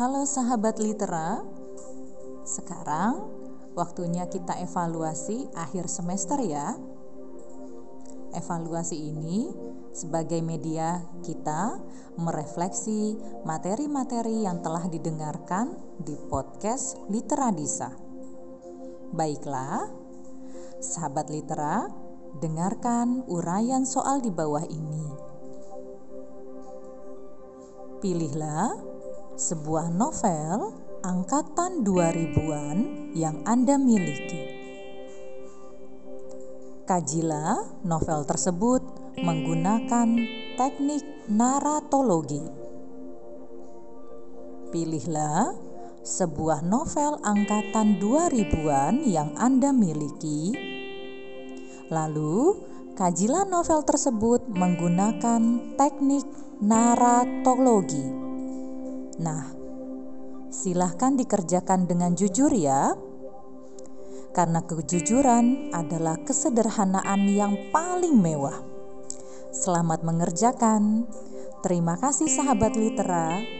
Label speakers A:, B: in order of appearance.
A: Halo sahabat litera, sekarang waktunya kita evaluasi akhir semester ya. Evaluasi ini sebagai media kita merefleksi materi-materi yang telah didengarkan di podcast Litera Disa. Baiklah, sahabat litera, dengarkan uraian soal di bawah ini. Pilihlah sebuah novel angkatan 2000-an yang Anda miliki. Kajilah novel tersebut menggunakan teknik naratologi. Pilihlah sebuah novel angkatan 2000-an yang Anda miliki. Lalu, kajilah novel tersebut menggunakan teknik naratologi. Nah, silahkan dikerjakan dengan jujur ya. Karena kejujuran adalah kesederhanaan yang paling mewah. Selamat mengerjakan. Terima kasih sahabat litera.